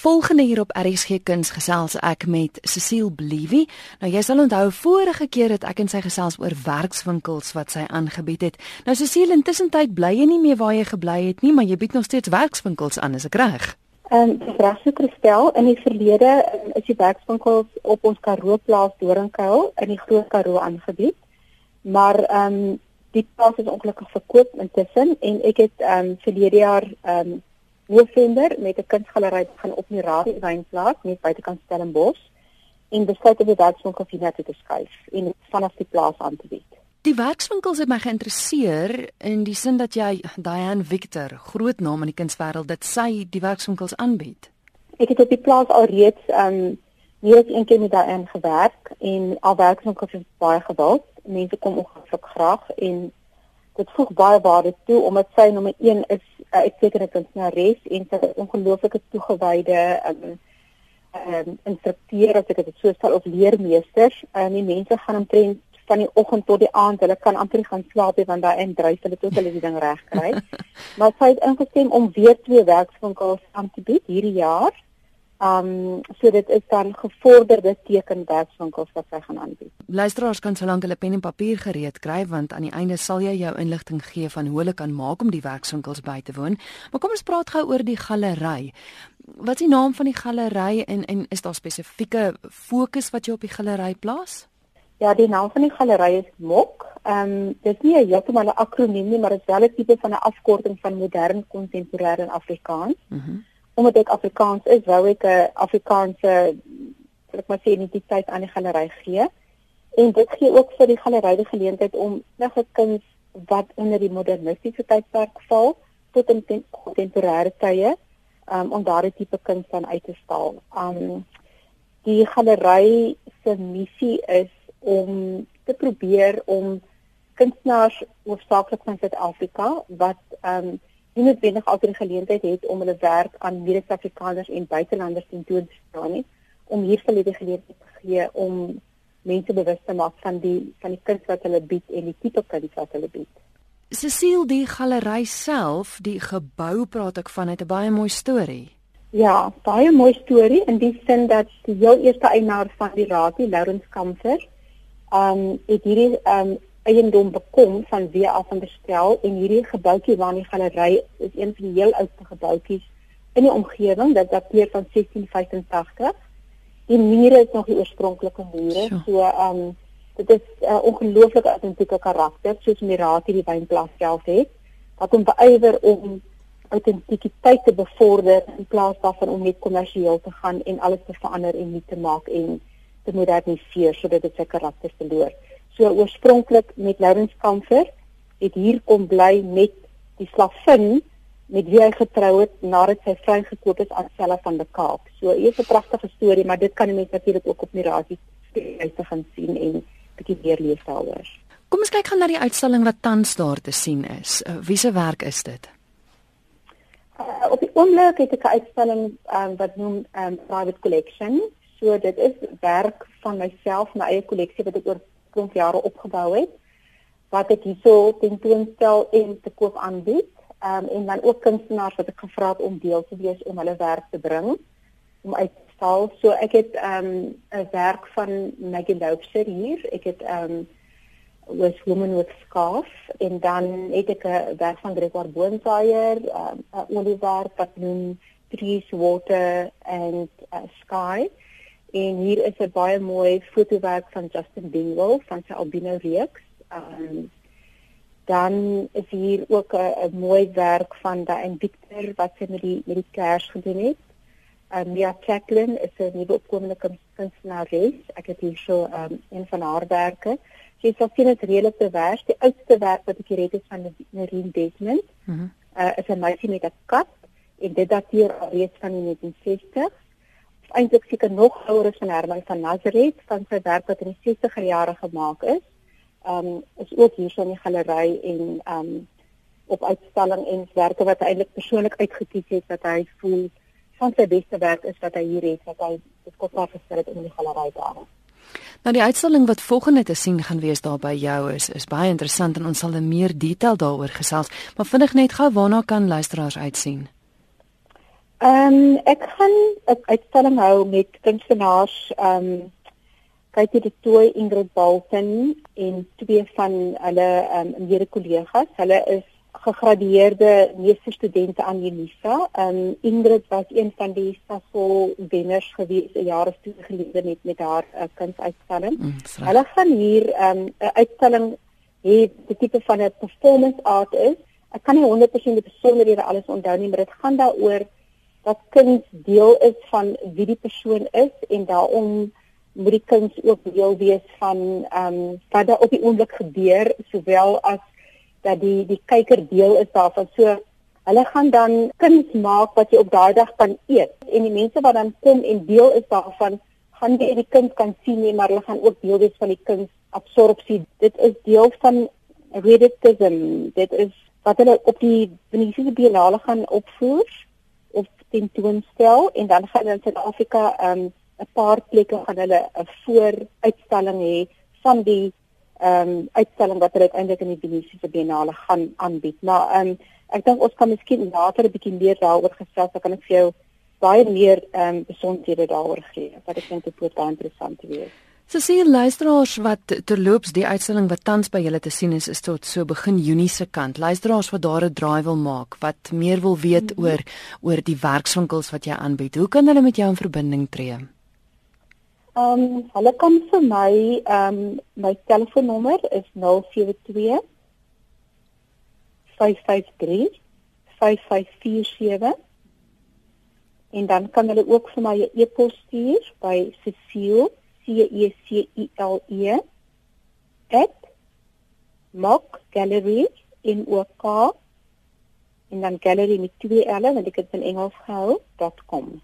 Volgende hier op RSG Kuns gesels ek met Cecile Bliwie. Nou jy sal onthou vorige keer het ek en sy gesels oor werkswinkels wat sy aangebied het. Nou Cecile, intussen tyd bly jy nie meer waar jy gebly het nie, maar jy bied nog steeds werkswinkels aan, is ek reg? Ehm um, reg so Christel, in die verlede um, is die werkswinkels op ons Karoo plaas Doringkuil in die Groot Karoo aangebied. Maar ehm um, die plaas is ongelukkig verkoop intussen en ek het ehm um, verlede jaar ehm um, November met 'n kunsgalery begin op die Radie Wynplaas net buitekant Stellenbosch en besluit om die werkswinkel vir te skuif en vanaf die plaas aan te bied. Die werkswinkels het my geïnteresseer in die sin dat jy Diane Victor, groot naam in die kunswêreld, dit sy die werkswinkels aanbied. Ek het op die plaas alreeds um meer as een keer met Diane gewerk en al werkswinkels is baie gewild. Mense kom ongelukkig graag en dit voeg baie waarde toe omdat sy nommer 1 is 'n uitstekende kunstenares en sy is ongelooflike toegewyde um, um, instrukteur as ek dit so stel of leermeesters. En um, die mense gaan omtrent van die oggend tot die aand, hulle kan amper gaan slaap nie want daai indryf hulle tot hulle die ding reg kry. maar sy het ingestem om weer twee werkswinkels aan te bied hierdie jaar. Um so dit is dan gevorderde tekenwerkswinkels wat sy gaan aanbied. Luisteraars kan solank hulle pen en papier gereed kry want aan die einde sal jy jou inligting gee van hoe hulle kan maak om die werkswinkels by te woon. Maar kom ons praat gou oor die galery. Wat is die naam van die galery en en is daar spesifieke fokus wat jy op die galery plaas? Ja, die naam van die galery is MOK. Ehm um, dit is nie heeltemal 'n akroniem nie, maar dit is wel 'n tipe van 'n afkorting van modern kontemporêre Afrikaans. Mhm. Mm omdat ek Afrikaans is, wou ek 'n Afrikaanse ek maar sê identiteit aan die galery gee. En dit gee ook vir die galery die geleentheid om nog 'n kuns wat onder die modernistiese tydperk val tot in kontemporêre tye um, om daardie tipe kuns dan uit te stal. Um die galery se missie is om te probeer om kunstenaars hoofsaaklik van Suid-Afrika wat um nie noodwendig altyd die geleentheid het om hulle werk aan Wes-Afrikaners en buitelanders tentoon te stel nie om hier die geleentheid te gee om mense bewus te maak van die van die kuns wat hulle bied en die tipe kuns wat hulle bied. Cecile die galery self, die gebou praat ek van het 'n baie mooi storie. Ja, baie mooi storie in die sin dat die heel eerste eienaar van die Raadie, Laurens Kamfer, um het hierdie um eiendom bekom van W.A. van der Stel en hierdie gebouetjie waar die galery is een van die heel oudste gebouetjies in die omgewing dit dateer van 1685. Die mure is nog die oorspronklike mure. So ehm um, dit is 'n uh, ongelooflike autentieke karakter soos Mirati die wynplaas self het wat hom beywer om autentikiteit te bevorder in plaas daarvan om net kommersieel te gaan en alles te verander en nie te maak en te moderniseer sodat dit sy karakter verloor. So oorspronklik met Laurens Kamfer het hier kom bly met die slavin met wie hy getrou het nadat sy vrou gekoop is aan Sella van die Kaap. So hier is 'n pragtige storie, maar dit kan jy net natuurlik ook op uit te gaan sien en bietjie meer lees daaroor. Kom ons kyk gou na die uitstalling wat tans daar te sien is. Uh, wie se werk is dit? Uh, op die oomblik het ek 'n uitstalling um, wat noem um, Private Collection. So dit is werk van myself, my eie kolleksie wat ek oor klomp jare opgebou het wat ek hierso tentoonstel en te koop aanbied. Ehm um, en dan ook kunstenaars wat ek gevra het om deel te wees om hulle werk te bring om uit te stal. So ek het ehm um, 'n werk van Maggie Loubser hier. Ek het ehm um, was woman with scarf en dan het ek 'n werk van Gregor Boonsaier, ehm um, 'n oliewerk wat noem Trees, Water and uh, Sky. En hier is 'n baie mooi fotowerk van Justin Dingwall van sy albino reeks. Um dan is hier ook 'n mooi werk van Diane Victor wat sy met die met die kers gedoen het. Um Mia Jacqueline is 'n nuwe opkomende kunstenares. Ek het hier so um een van haar werke. Sy sê sien dit redelik te werk. Die oudste werk wat ek hier het is van Nerine Desmond. Uh is 'n meisie met 'n kat en dit dateer alreeds van die 1960s eintlik seker nog ouer as van Herman van Nazareth van sy werk wat in die 60er jare gemaak is. Ehm um, is ook hier so in die galery en ehm um, op uitstalling en werke wat hy eintlik persoonlik uitgekies het wat hy voel van sy beste werk is wat hy hier het wat hy dit kos maar gestel het in die galery daar. Nou die uitstalling wat volgende te sien gaan wees daar by jou is is baie interessant en ons sal meer detail daaroor gesels, maar vinnig net gou waarna kan luisteraars uitsien? Ehm um, ek gaan 'n uitstalling hou met kunstenaars ehm um, Katie de Tooi, Ingrid Balton en twee van hulle ehm um, mede kollegas. Hulle is gegradueerde meesterstudente aan Unisa. Ehm um, Ingrid was een van die Sasol wenners gewees 'n jaar of twee gelede net met haar uh, kunsuitstalling. Mm, hulle gaan hier ehm, 'n um, uitstalling hê die tipe van 'n performance art is. Ek kan nie 100% die besonderhede alles onthou nie, maar dit gaan daaroor dat kuns deel is van wie die persoon is en daarom moet die kuns ook deel wees van ehm um, wat daar op die oomblik gebeur sowel as dat die die kyker deel is daarvan. So hulle gaan dan kuns maak wat jy op daai dag kan eet. En die mense wat dan kom en deel is daarvan, gaan jy die kuns kan sien nie, maar hulle gaan ook deel wees van die kuns absorpsie. Dit is deel van reditism. Dit is wat hulle op die Venesiese Biennale gaan opvoer tentoonstel en dan gaan hulle in Suid-Afrika um, 'n paar plekke gaan hulle 'n vooruitstalling hê van die ehm um, uitstalling wat hulle uiteindelik in die Venesiese Biennale gaan aanbied. Maar ehm um, ek dink ons kan miskien later 'n bietjie meer daaroor gesels. Dan kan ek vir jou baie meer ehm um, besonderhede daaroor gee. Wat ek dink dit moet baie interessant wees. So sien luisteraars wat terloops die uitstalling wat tans by julle te sien is is tot so begin Junie se kant. Luisteraars wat daar 'n draai wil maak, wat meer wil weet mm -hmm. oor oor die werkswinkels wat jy aanbied. Hoe kan hulle met jou in verbinding tree? Ehm um, hulle kan vir my ehm um, my telefoonnommer is 072 553 5547 en dan kan hulle ook vir my 'n e-pos stuur by Cecile C E C I L E @mockgallery in OK en dan gallery met twee L want ek het in Engels gehou.com